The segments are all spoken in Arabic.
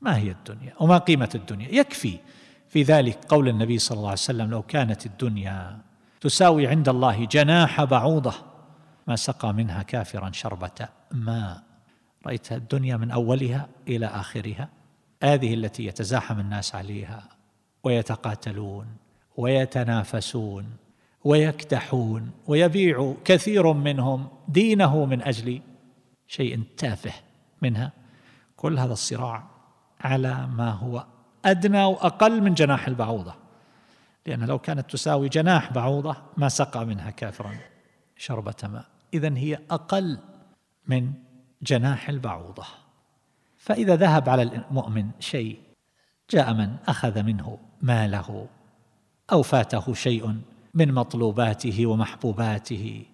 ما هي الدنيا؟ وما قيمة الدنيا؟ يكفي في ذلك قول النبي صلى الله عليه وسلم لو كانت الدنيا تساوي عند الله جناح بعوضة ما سقى منها كافرا شربة ماء. رأيت الدنيا من أولها إلى آخرها هذه التي يتزاحم الناس عليها ويتقاتلون ويتنافسون ويكدحون ويبيع كثير منهم دينه من أجل شيء تافه منها. كل هذا الصراع على ما هو أدنى وأقل من جناح البعوضة. لأن لو كانت تساوي جناح بعوضة ما سقى منها كافرا شربة ماء. اذا هي أقل من جناح البعوضة. فإذا ذهب على المؤمن شيء جاء من أخذ منه ماله أو فاته شيء من مطلوباته ومحبوباته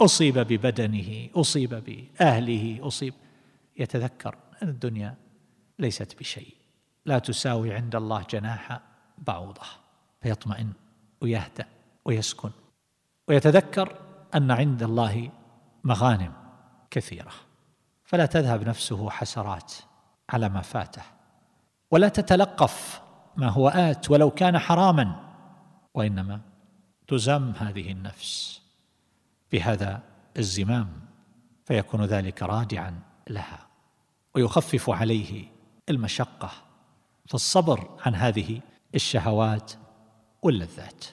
أصيب ببدنه أصيب بأهله أصيب يتذكر أن الدنيا ليست بشيء. لا تساوي عند الله جناح بعوضة. فيطمئن ويهدأ ويسكن. ويتذكر أن عند الله مغانم كثيرة. فلا تذهب نفسه حسرات على ما فاته. ولا تتلقف ما هو آت ولو كان حراما. وإنما تزم هذه النفس بهذا الزمام. فيكون ذلك رادعا لها. ويخفف عليه المشقة في الصبر عن هذه الشهوات واللذات.